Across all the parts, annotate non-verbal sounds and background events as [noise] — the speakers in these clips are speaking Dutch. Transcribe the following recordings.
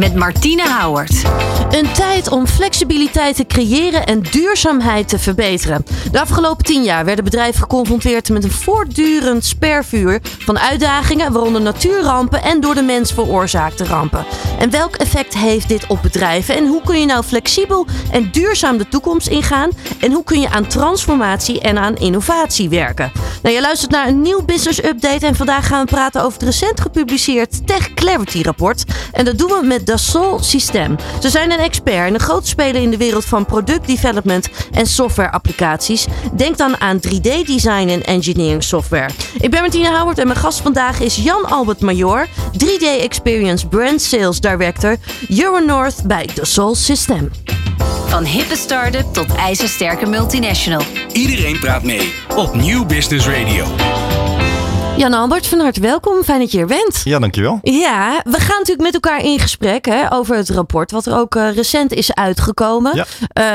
met Martine Houwert. Een tijd om flexibiliteit te creëren en duurzaamheid te verbeteren. De afgelopen tien jaar werden bedrijven geconfronteerd met een voortdurend spervuur van uitdagingen, waaronder natuurrampen en door de mens veroorzaakte rampen. En welk effect heeft dit op bedrijven? En hoe kun je nou flexibel en duurzaam de toekomst ingaan? En hoe kun je aan transformatie en aan innovatie werken? Nou, je luistert naar een nieuw business update en vandaag gaan we praten over het recent gepubliceerd Tech Clarity rapport. En dat doen we met Dassault System. Ze zijn een expert en een groot speler in de wereld van product development en software applicaties. Denk dan aan 3D design en engineering software. Ik ben Martine Howard en mijn gast vandaag is Jan Albert Major, 3D Experience Brand Sales Director Euronorth bij Dassault System. Van hippe start-up tot ijzersterke multinational. Iedereen praat mee op Nieuw Business Radio. Jan Albert, van harte welkom. Fijn dat je er bent. Ja, dankjewel. Ja, we gaan natuurlijk met elkaar in gesprek hè, over het rapport, wat er ook uh, recent is uitgekomen. Ja.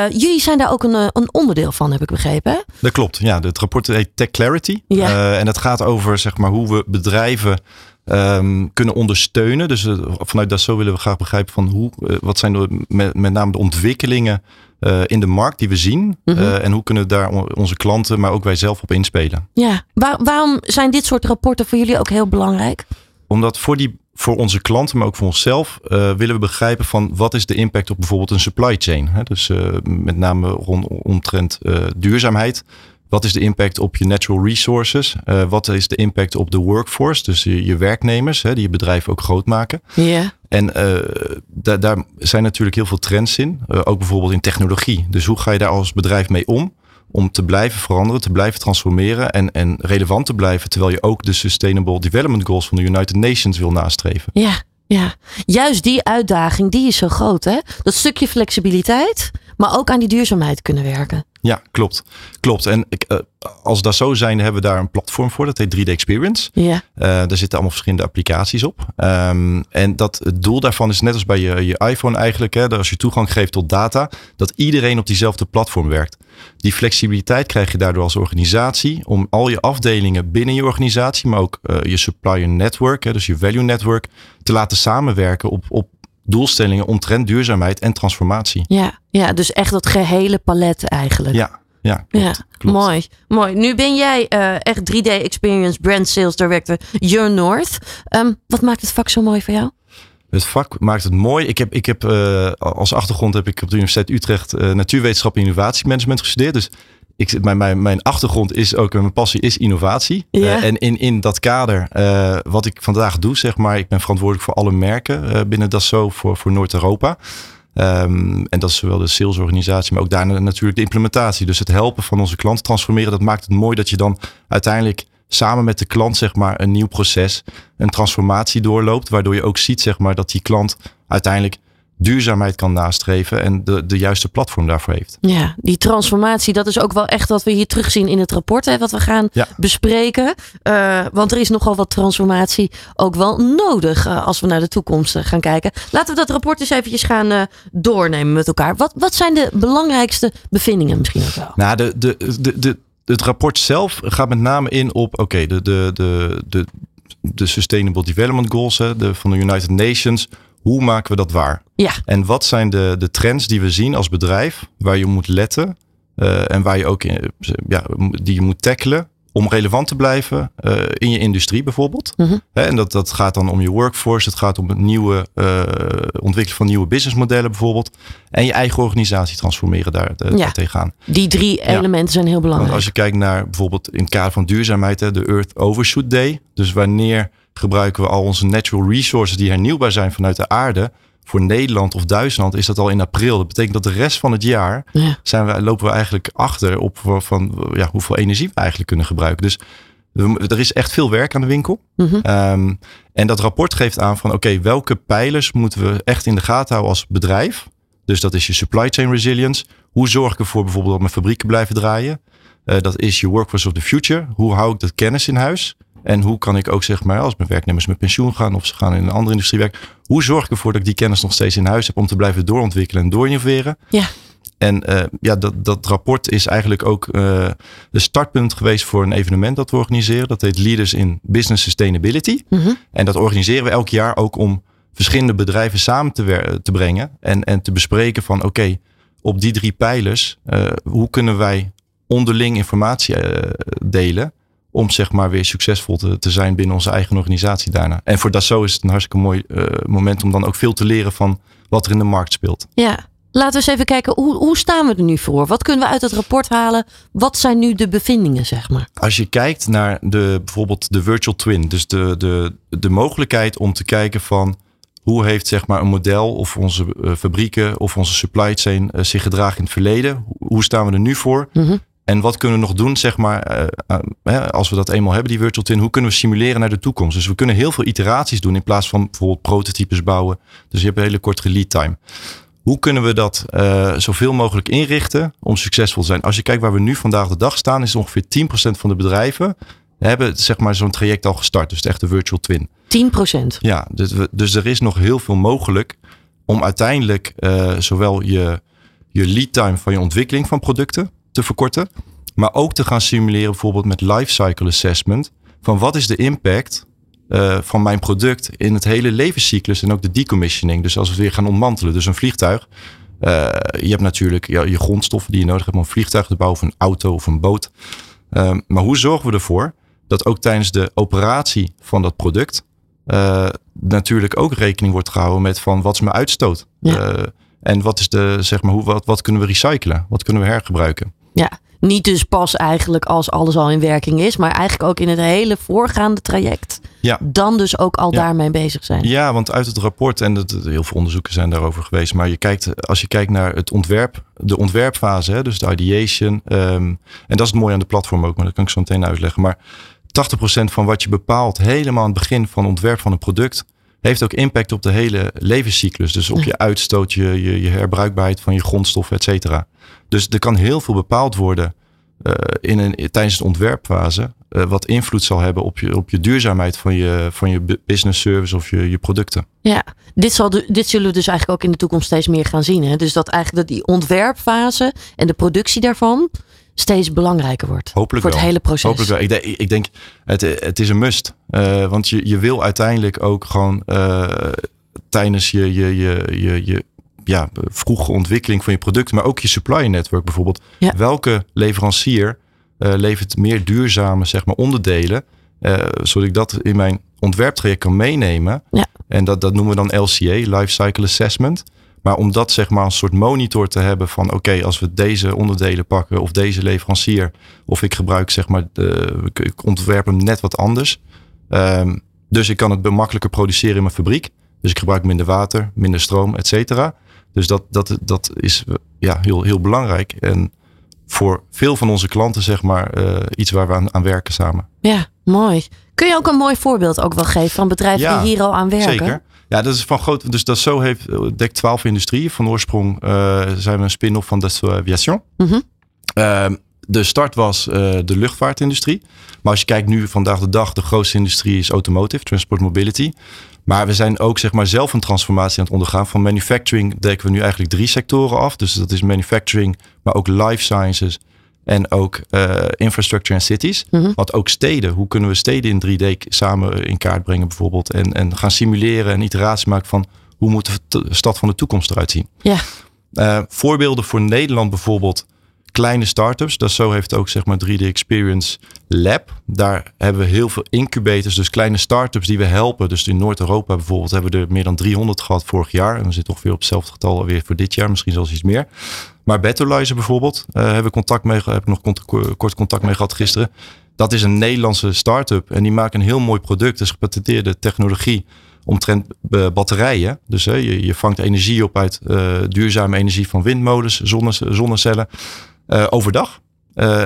Uh, jullie zijn daar ook een, uh, een, onderdeel van, heb ik begrepen. Hè? Dat klopt. Ja, het rapport heet Tech Clarity. Ja. en dat gaat over zeg maar, hoe we bedrijven um, kunnen ondersteunen. Dus vanuit dat zo willen we graag begrijpen van hoe, wat zijn de, met, met name de ontwikkelingen uh, in de markt die we zien. Mm -hmm. uh, en hoe kunnen we daar onze klanten, maar ook wij zelf op inspelen. Ja, Waar, waarom zijn dit soort rapporten voor jullie ook heel belangrijk? Omdat voor, die, voor onze klanten, maar ook voor onszelf, uh, willen we begrijpen van wat is de impact op bijvoorbeeld een supply chain. Hè? Dus met name rond omtrent duurzaamheid. Wat is de impact op je natural resources? Uh, wat is de impact op de workforce? Dus je, je werknemers, hè, die je bedrijf ook groot maken. Ja. En uh, da daar zijn natuurlijk heel veel trends in. Uh, ook bijvoorbeeld in technologie. Dus hoe ga je daar als bedrijf mee om? Om te blijven veranderen, te blijven transformeren en, en relevant te blijven. Terwijl je ook de Sustainable Development Goals van de United Nations wil nastreven. Ja, ja. juist die uitdaging die is zo groot. Hè? Dat stukje flexibiliteit, maar ook aan die duurzaamheid kunnen werken. Ja, klopt. Klopt. En ik, uh, als dat zo zijn, hebben we daar een platform voor. Dat heet 3D Experience. Ja. Uh, daar zitten allemaal verschillende applicaties op. Um, en dat, het doel daarvan is net als bij je, je iPhone eigenlijk. Hè, dat als je toegang geeft tot data, dat iedereen op diezelfde platform werkt. Die flexibiliteit krijg je daardoor als organisatie om al je afdelingen binnen je organisatie, maar ook uh, je supplier network, hè, dus je value network, te laten samenwerken op, op doelstellingen omtrent duurzaamheid en transformatie. Ja, ja dus echt dat gehele palet eigenlijk. Ja, ja, klopt, ja klopt. mooi, mooi. Nu ben jij uh, echt 3D Experience Brand Sales Director Your North. Um, wat maakt het vak zo mooi voor jou? Het vak maakt het mooi. Ik heb, ik heb uh, als achtergrond heb ik op de Universiteit Utrecht uh, natuurwetenschap en innovatiemanagement gestudeerd. Dus ik, mijn, mijn, mijn achtergrond is ook, mijn passie is innovatie. Ja. Uh, en in, in dat kader, uh, wat ik vandaag doe, zeg maar, ik ben verantwoordelijk voor alle merken uh, binnen Dassault voor, voor Noord-Europa. Um, en dat is zowel de salesorganisatie, maar ook daarna natuurlijk de implementatie. Dus het helpen van onze klanten transformeren, dat maakt het mooi dat je dan uiteindelijk samen met de klant zeg maar een nieuw proces, een transformatie doorloopt, waardoor je ook ziet zeg maar dat die klant uiteindelijk duurzaamheid kan nastreven en de, de juiste platform daarvoor heeft. Ja, die transformatie, dat is ook wel echt wat we hier terugzien in het rapport, hè, wat we gaan ja. bespreken. Uh, want er is nogal wat transformatie ook wel nodig uh, als we naar de toekomst uh, gaan kijken. Laten we dat rapport eens eventjes gaan doornemen met elkaar. Wat, wat zijn de belangrijkste bevindingen misschien ook wel? Nou, de, de, de, de, het rapport zelf gaat met name in op, oké, okay, de, de, de, de, de Sustainable Development Goals hè, de, van de United Nations. Hoe maken we dat waar? Ja. En wat zijn de, de trends die we zien als bedrijf waar je moet letten uh, en waar je ook in, ja, die je moet tackelen om relevant te blijven uh, in je industrie bijvoorbeeld. Mm -hmm. He, en dat, dat gaat dan om je workforce, het gaat om het nieuwe uh, ontwikkelen van nieuwe businessmodellen bijvoorbeeld. En je eigen organisatie transformeren daar, uh, ja. tegenaan. Die drie ja. elementen zijn heel belangrijk. Want als je kijkt naar bijvoorbeeld in het kader van duurzaamheid, hè, de Earth Overshoot Day. Dus wanneer gebruiken we al onze natural resources die hernieuwbaar zijn vanuit de aarde. Voor Nederland of Duitsland is dat al in april. Dat betekent dat de rest van het jaar ja. zijn we, lopen we eigenlijk achter op van ja, hoeveel energie we eigenlijk kunnen gebruiken. Dus er is echt veel werk aan de winkel. Mm -hmm. um, en dat rapport geeft aan van oké, okay, welke pijlers moeten we echt in de gaten houden als bedrijf? Dus dat is je supply chain resilience. Hoe zorg ik ervoor bijvoorbeeld dat mijn fabrieken blijven draaien? Uh, dat is je workforce of the future. Hoe hou ik dat kennis in huis? En hoe kan ik ook zeg maar, als mijn werknemers met pensioen gaan of ze gaan in een andere industrie werken, hoe zorg ik ervoor dat ik die kennis nog steeds in huis heb om te blijven doorontwikkelen en doorinnoveren? Ja. en uh, ja, dat, dat rapport is eigenlijk ook uh, de startpunt geweest voor een evenement dat we organiseren. Dat heet Leaders in Business Sustainability. Mm -hmm. En dat organiseren we elk jaar ook om verschillende bedrijven samen te, te brengen. En, en te bespreken van oké, okay, op die drie pijlers, uh, hoe kunnen wij onderling informatie delen om zeg maar weer succesvol te, te zijn binnen onze eigen organisatie daarna. En voor Dassault is het een hartstikke mooi uh, moment om dan ook veel te leren van wat er in de markt speelt. Ja, laten we eens even kijken, hoe, hoe staan we er nu voor? Wat kunnen we uit het rapport halen? Wat zijn nu de bevindingen, zeg maar? Als je kijkt naar de, bijvoorbeeld de virtual twin, dus de, de, de mogelijkheid om te kijken van hoe heeft zeg maar, een model of onze uh, fabrieken of onze supply chain uh, zich gedragen in het verleden? Hoe staan we er nu voor? Mm -hmm. En wat kunnen we nog doen, zeg maar, uh, als we dat eenmaal hebben, die virtual twin, hoe kunnen we simuleren naar de toekomst? Dus we kunnen heel veel iteraties doen in plaats van bijvoorbeeld prototypes bouwen. Dus je hebt een hele korte lead time. Hoe kunnen we dat uh, zoveel mogelijk inrichten om succesvol te zijn? Als je kijkt waar we nu vandaag de dag staan, is ongeveer 10% van de bedrijven hebben zeg maar zo'n traject al gestart. Dus de echte virtual twin. 10%? Ja, dus, dus er is nog heel veel mogelijk om uiteindelijk zowel je, je lead time van je ontwikkeling van producten te verkorten. Maar ook te gaan simuleren bijvoorbeeld met lifecycle assessment. Van wat is de impact uh, van mijn product in het hele levenscyclus en ook de decommissioning. Dus als we het weer gaan ontmantelen. Dus een vliegtuig. Uh, je hebt natuurlijk je grondstoffen die je nodig hebt om een vliegtuig te bouwen of een auto of een boot. Uh, maar hoe zorgen we ervoor dat ook tijdens de operatie van dat product uh, natuurlijk ook rekening wordt gehouden met van wat is mijn uitstoot? Ja. en wat is de, zeg maar, hoe, wat, wat kunnen we recyclen? Wat kunnen we hergebruiken? Ja, niet dus pas eigenlijk als alles al in werking is, maar eigenlijk ook in het hele voorgaande traject. Ja. Dan dus ook al ja. daarmee bezig zijn. Ja, want uit het rapport, en het, heel veel onderzoeken zijn daarover geweest, maar je kijkt, als je kijkt naar het ontwerp, de ontwerpfase, hè, dus de ideation, um, en dat is het mooie aan de platform ook, maar dat kan ik zo meteen uitleggen. Maar 80% van wat je bepaalt helemaal aan het begin van het ontwerp van een product, heeft ook impact op de hele levenscyclus. Dus op je uitstoot, je, je, je herbruikbaarheid van je grondstoffen, et cetera. Dus er kan heel veel bepaald worden uh, in een, tijdens de ontwerpfase. Uh, wat invloed zal hebben op je, op je duurzaamheid van je, van je business service of je, je producten. Ja, dit, zal de, dit zullen we dus eigenlijk ook in de toekomst steeds meer gaan zien. Hè? Dus dat eigenlijk dat die ontwerpfase en de productie daarvan steeds belangrijker wordt. Hopelijk voor wel. het hele proces. Hopelijk wel. Ik, denk, ik denk het, het is een must. Uh, want je, je wil uiteindelijk ook gewoon tijdens je, je, je, je, je ja, vroege ontwikkeling van je product, maar ook je supply network bijvoorbeeld. Ja. Welke leverancier uh, levert meer duurzame zeg maar, onderdelen, uh, zodat ik dat in mijn ontwerptraject kan meenemen. Ja. En dat, dat noemen we dan LCA, Life Cycle Assessment. Maar om dat zeg maar een soort monitor te hebben van oké, okay, als we deze onderdelen pakken of deze leverancier, of ik gebruik zeg maar, de, ik ontwerp hem net wat anders. Um, dus ik kan het makkelijker produceren in mijn fabriek. Dus ik gebruik minder water, minder stroom, et cetera. Dus dat, dat, dat is ja, heel, heel belangrijk. En voor veel van onze klanten, zeg maar, uh, iets waar we aan, aan, werken samen. Ja, mooi. Kun je ook een mooi voorbeeld ook wel geven van bedrijven ja, die hier al aan werken? Zeker. Ja, dat is van groot. Dus dat zo heeft dekt 12 industrieën. Van oorsprong uh, zijn we een spin-off van Dassault Aviation. Mm -hmm. uh, de start was uh, de luchtvaartindustrie. Maar als je kijkt nu vandaag de dag, de grootste industrie is automotive, transport mobility. Maar we zijn ook zeg maar, zelf een transformatie aan het ondergaan. Van manufacturing dekken we nu eigenlijk drie sectoren af. Dus dat is manufacturing, maar ook life sciences en ook uh, infrastructure en cities. Mhm. Want ook steden, hoe kunnen we steden in 3D samen in kaart brengen bijvoorbeeld. En, en gaan simuleren en iteratie maken van hoe moet de stad van de toekomst eruit zien. Ja. Uh, voorbeelden voor Nederland bijvoorbeeld kleine startups. Dat zo heeft ook zeg maar 3D Experience Lab. Daar hebben we heel veel incubators, dus kleine startups die we helpen. Dus in Noord-Europa bijvoorbeeld hebben we er meer dan 300 gehad vorig jaar. En we zitten ongeveer op hetzelfde getal alweer voor dit jaar, misschien zelfs iets meer. Maar Betterlizer bijvoorbeeld, uh, hebben we contact mee, heb ik nog kort, contact mee gehad gisteren. Dat is een Nederlandse start-up en die maken een heel mooi product. Dus gepatenteerde technologie omtrent uh, batterijen. Dus uh, je, je vangt energie op uit uh, duurzame energie van windmolens, zonne, zonnecellen. Uh, overdag. Uh,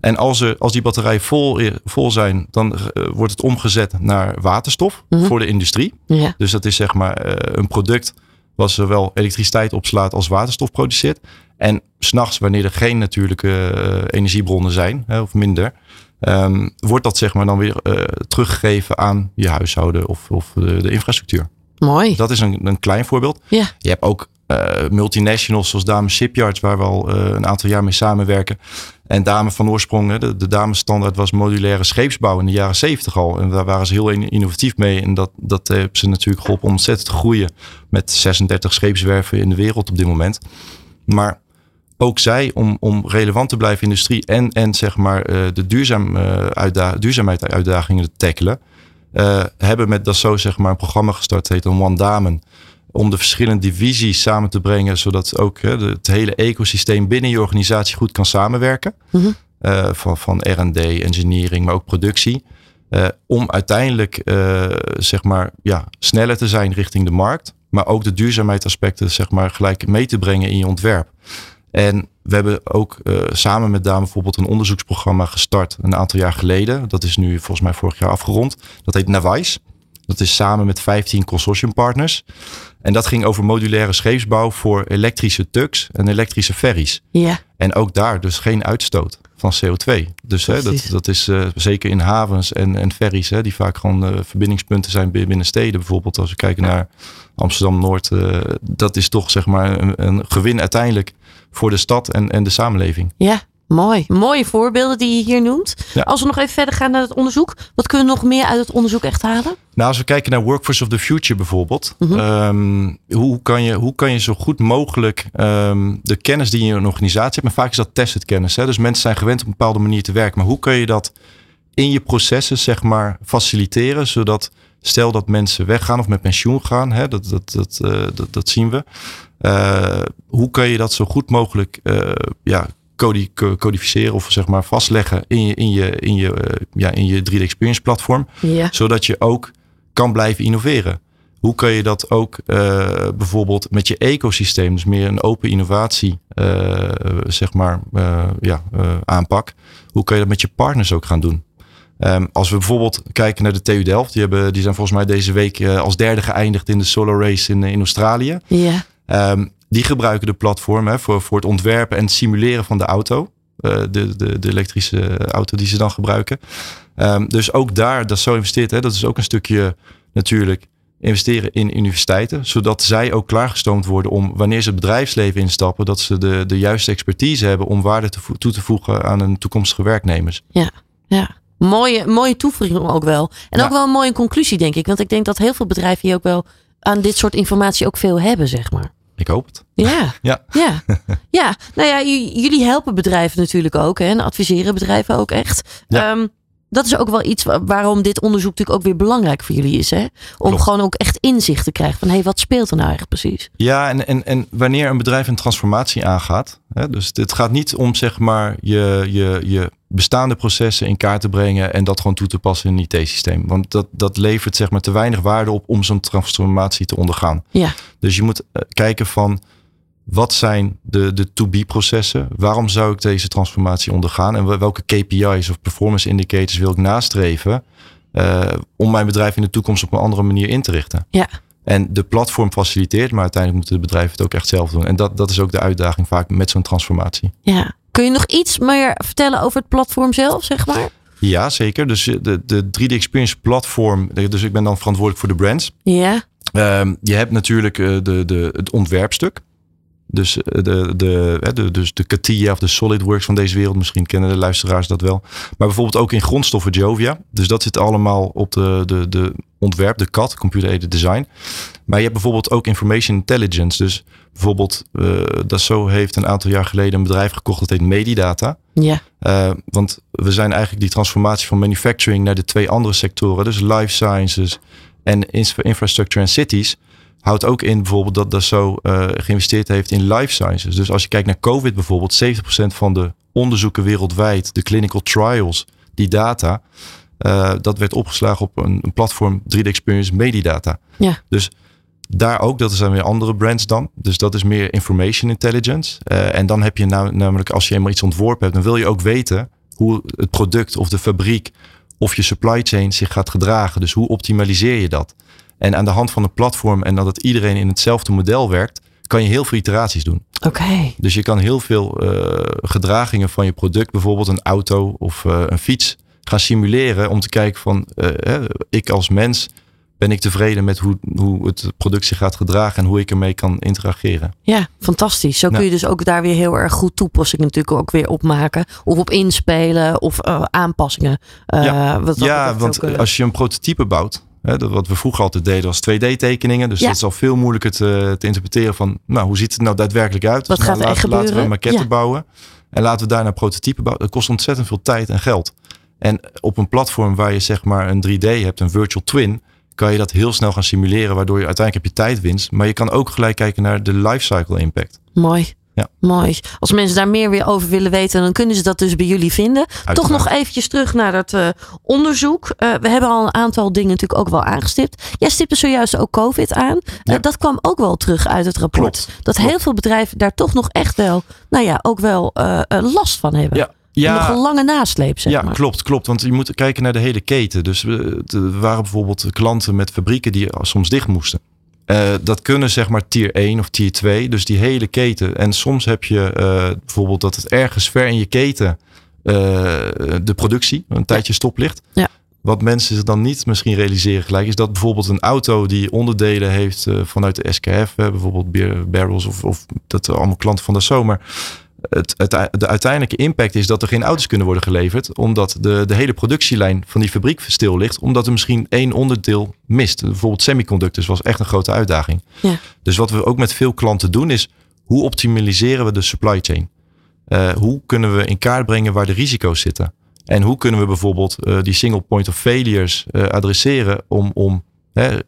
en als, er, als die batterijen vol, vol zijn, dan wordt het omgezet naar waterstof Mhm. voor de industrie. Ja. Dus dat is zeg maar een product wat zowel elektriciteit opslaat als waterstof produceert. En s'nachts, wanneer er geen natuurlijke energiebronnen zijn, of minder, um, wordt dat zeg maar dan weer teruggegeven aan je huishouden of, of de, de infrastructuur. Mooi. Dat is een, een klein voorbeeld. Ja. Je hebt ook uh, multinationals zoals Dame Shipyards, waar we al uh, een aantal jaar mee samenwerken. En Dame van oorsprong, de, de Dame standaard was modulaire scheepsbouw in de jaren zeventig al. En daar waren ze heel innovatief mee. En dat, dat heeft ze natuurlijk geholpen om ontzettend te groeien. Met 36 scheepswerven in de wereld op dit moment. Maar ook zij, om, om relevant te blijven in de industrie en, en zeg maar uh, de duurzaam, uh, uitda duurzaamheidsuitdagingen te tackelen, hebben met Dassault zeg maar een programma gestart, heet een One Damen om de verschillende divisies samen te brengen, zodat ook hè, het hele ecosysteem binnen je organisatie goed kan samenwerken. Mm -hmm. uh, van, van R&D, engineering, maar ook productie. Uh, om uiteindelijk uh, zeg maar, ja, sneller te zijn richting de markt. Maar ook de duurzaamheidsaspecten zeg maar, gelijk mee te brengen in je ontwerp. En we hebben ook samen met Dame bijvoorbeeld een onderzoeksprogramma gestart een aantal jaar geleden. Dat is nu volgens mij vorig jaar afgerond. Dat heet Navice. Dat is samen met 15 consortiumpartners. En dat ging over modulaire scheepsbouw voor elektrische tugs en elektrische ferries. Ja. En ook daar dus geen uitstoot van CO2. Dus hè, dat, dat is uh, zeker in havens en, en ferries, hè, die vaak gewoon uh, verbindingspunten zijn binnen steden. Bijvoorbeeld als we kijken naar Amsterdam-Noord. Uh, dat is toch zeg maar een, een gewin uiteindelijk voor de stad en, en de samenleving. Ja, Mooi. Mooie voorbeelden die je hier noemt. Ja. Als we nog even verder gaan naar het onderzoek. Wat kunnen we nog meer uit het onderzoek echt halen? Nou, als we kijken naar Workforce of the Future bijvoorbeeld. Mm -hmm. um, hoe, kan je, hoe kan je zo goed mogelijk um, de kennis die je in een organisatie hebt. Maar vaak is dat tested kennis. Hè? Dus mensen zijn gewend op een bepaalde manier te werken. Maar hoe kan je dat in je processen zeg maar faciliteren. Zodat stel dat mensen weggaan of met pensioen gaan. Hè? Dat, dat, dat, uh, dat, dat zien we. Uh, hoe kan je dat zo goed mogelijk uh, ja, codificeren of zeg maar vastleggen in je, in je, in je, uh, ja, in je 3D Experience platform. Ja. Zodat je ook kan blijven innoveren. Hoe kan je dat ook uh, bijvoorbeeld met je ecosysteem, dus meer een open innovatie, uh, zeg maar, ja, aanpak. Hoe kan je dat met je partners ook gaan doen? Um, als we bijvoorbeeld kijken naar de TU Delft, die, hebben, die zijn volgens mij deze week als derde geëindigd in de Solar Race in, in Australië. Ja. Um, die gebruiken de platform hè, voor, voor het ontwerpen en het simuleren van de auto. Uh, de, de, de elektrische auto die ze dan gebruiken. Um, dus ook daar, dat zo investeerd. Hè, dat is ook een stukje natuurlijk investeren in universiteiten. Zodat zij ook klaargestoomd worden om wanneer ze het bedrijfsleven instappen. Dat ze de, de juiste expertise hebben om waarde te toe te voegen aan hun toekomstige werknemers. Ja, ja. Mooie, mooie toevoeging ook wel. En ja. ook wel een mooie conclusie denk ik. Want ik denk dat heel veel bedrijven hier ook wel aan dit soort informatie ook veel hebben, zeg maar. Ik hoop het. Ja, [laughs] ja. ja. ja. nou ja, jullie helpen bedrijven natuurlijk ook hè, en adviseren bedrijven ook echt. Ja. Um, dat is ook wel iets waarom dit onderzoek natuurlijk ook weer belangrijk voor jullie is. Hè? Om Klopt. gewoon ook echt inzicht te krijgen van hé, hey, wat speelt er nou eigenlijk precies? Ja, en, en, en wanneer een bedrijf een transformatie aangaat. Hè, dus het gaat niet om zeg maar je, je, je bestaande processen in kaart te brengen en dat gewoon toe te passen in een IT-systeem. Want dat, dat levert zeg maar te weinig waarde op om zo'n transformatie te ondergaan. Ja. Dus je moet uh, kijken van wat zijn de, de to-be-processen? Waarom zou ik deze transformatie ondergaan? En welke KPI's of performance indicators wil ik nastreven? Uh, om mijn bedrijf in de toekomst op een andere manier in te richten. Ja. En de platform faciliteert, maar uiteindelijk moeten de bedrijven het ook echt zelf doen. En dat, dat is ook de uitdaging vaak met zo'n transformatie. Ja. Kun je nog iets meer vertellen over het platform zelf, zeg maar? Ja, zeker. Dus de, de 3D Experience platform, dus ik ben dan verantwoordelijk voor de brands. Ja. Um, je hebt natuurlijk de, de, het ontwerpstuk. Dus de, de, de, dus de CATIA of de SolidWorks van deze wereld. Misschien kennen de luisteraars dat wel. Maar bijvoorbeeld ook in grondstoffen Jovia. Dus dat zit allemaal op de, de, de ontwerp, de CAD, Computer Aided Design. Maar je hebt bijvoorbeeld ook Information Intelligence. Dus bijvoorbeeld uh, Dassault heeft een aantal jaar geleden een bedrijf gekocht. Dat heet Medidata. Ja. Uh, want we zijn eigenlijk die transformatie van manufacturing naar de twee andere sectoren. Dus life sciences en infrastructure en cities houdt ook in bijvoorbeeld dat Dassault uh, geïnvesteerd heeft in life sciences. Dus als je kijkt naar COVID bijvoorbeeld, 70% van de onderzoeken wereldwijd, de clinical trials, die data, uh, dat werd opgeslagen op een, een platform 3D Experience Medidata. Ja. Dus daar ook, dat zijn weer andere brands dan. Dus dat is meer information intelligence. Uh, en dan heb je nou, namelijk, als je eenmaal iets ontworpen hebt, dan wil je ook weten hoe het product of de fabriek of je supply chain zich gaat gedragen. Dus hoe optimaliseer je dat? En aan de hand van een platform en dat het iedereen in hetzelfde model werkt, kan je heel veel iteraties doen. Oké. Okay. Dus je kan heel veel uh, gedragingen van je product, bijvoorbeeld een auto of uh, een fiets, gaan simuleren om te kijken van uh, ik als mens ben ik tevreden met hoe, hoe het product zich gaat gedragen en hoe ik ermee kan interageren. Ja, fantastisch. Zo kun je dus ook daar weer heel erg goed toepassingen natuurlijk ook weer opmaken. Of op inspelen of aanpassingen. Ja, wat ja want ook, als je een prototype bouwt, hè, dat wat we vroeger altijd deden was 2D-tekeningen. Dus ja. dat is al veel moeilijker te, te, interpreteren van, nou, hoe ziet het nou daadwerkelijk uit? Wat dus gaat nou, er laten, gebeuren? laten we een maquette bouwen en laten we daarna prototype bouwen. Dat kost ontzettend veel tijd en geld. En op een platform waar je zeg maar een 3D hebt, een virtual twin, kan je dat heel snel gaan simuleren, waardoor je uiteindelijk heb je tijdwinst. Maar je kan ook gelijk kijken naar de lifecycle impact. Mooi. Ja. Mooi. Als mensen daar meer weer over willen weten, dan kunnen ze dat dus bij jullie vinden. Uiteraard. Toch nog eventjes terug naar dat uh, onderzoek. Uh, we hebben al een aantal dingen natuurlijk ook wel aangestipt. Jij stipte zojuist ook COVID aan. Ja. Uh, dat kwam ook wel terug uit het rapport. Klopt. Dat Klopt. heel veel bedrijven daar toch nog echt wel, nou ja, ook wel last van hebben. Ja. Nog een lange nasleep, zeg ja, maar. klopt, klopt. Want je moet kijken naar de hele keten. Dus we, er waren bijvoorbeeld klanten met fabrieken die soms dicht moesten. Uh, dat kunnen zeg maar tier 1 of tier 2. Dus die hele keten. En soms heb je uh, bijvoorbeeld dat het ergens ver in je keten uh, de productie een tijdje stop ligt. Ja. Wat mensen zich dan niet misschien realiseren gelijk is dat bijvoorbeeld een auto die onderdelen heeft vanuit de SKF, bijvoorbeeld barrels of, of dat allemaal klanten van de zomer. Het, het, de uiteindelijke impact is dat er geen auto's kunnen worden geleverd. Omdat de, de hele productielijn van die fabriek stil ligt. Omdat er misschien één onderdeel mist. Bijvoorbeeld semiconductors was echt een grote uitdaging. Ja. Dus wat we ook met veel klanten doen is. Hoe optimaliseren we de supply chain? Uh, hoe kunnen we in kaart brengen waar de risico's zitten? En hoe kunnen we bijvoorbeeld uh, die single point of failures uh, adresseren om, om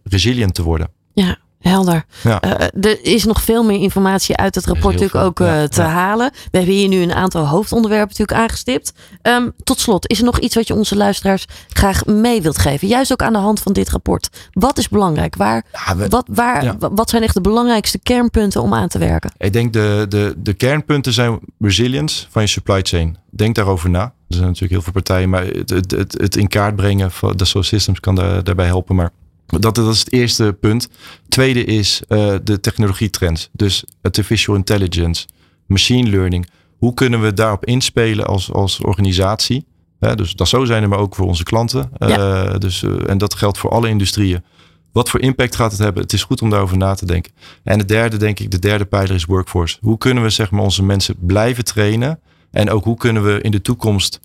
resilient te worden? Ja, Helder. Ja. Uh, er is nog veel meer informatie uit het rapport natuurlijk ook uh, ja, te ja. halen. We hebben hier nu een aantal hoofdonderwerpen natuurlijk aangestipt. Um, tot slot, is er nog iets wat je onze luisteraars graag mee wilt geven? Juist ook aan de hand van dit rapport. Wat is belangrijk? Waar, we, wat, waar, wat zijn echt de belangrijkste kernpunten om aan te werken? Ik denk de, de, de kernpunten zijn resilience van je supply chain. Denk daarover na. Er zijn natuurlijk heel veel partijen, maar het, het, het, het in kaart brengen van Dassault Systems kan daar, daarbij helpen. Maar dat, dat is het eerste punt. Tweede is uh, de technologietrends. Dus artificial intelligence, machine learning. Hoe kunnen we daarop inspelen als, als organisatie? Dus dat zo zijn er, maar ook voor onze klanten. Ja. Uh, dus, uh, en dat geldt voor alle industrieën. Wat voor impact gaat het hebben? Het is goed om daarover na te denken. En het derde, denk ik, de derde pijler is workforce. Hoe kunnen we zeg maar, onze mensen blijven trainen? En ook hoe kunnen we in de toekomst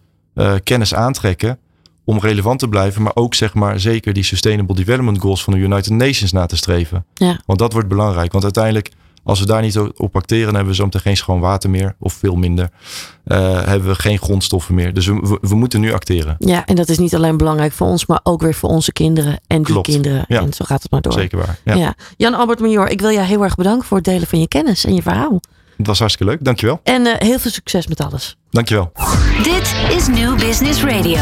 kennis aantrekken om relevant te blijven, maar ook zeg maar zeker die Sustainable Development Goals van de United Nations na te streven. Ja. Want dat wordt belangrijk. Want uiteindelijk, als we daar niet op acteren, dan hebben we zo meteen geen schoon water meer, of veel minder. Uh, hebben we geen grondstoffen meer. Dus we, we, we, moeten nu acteren. Ja, en dat is niet alleen belangrijk voor ons, maar ook weer voor onze kinderen en die Klopt. kinderen. Ja. En zo gaat het maar door. Zeker waar. Ja. Ja. Jan Albert Major, ik wil jou heel erg bedanken voor het delen van je kennis en je verhaal. Het was hartstikke leuk. Dankjewel. En uh, heel veel succes met alles. Dankjewel. Dit is New Business Radio.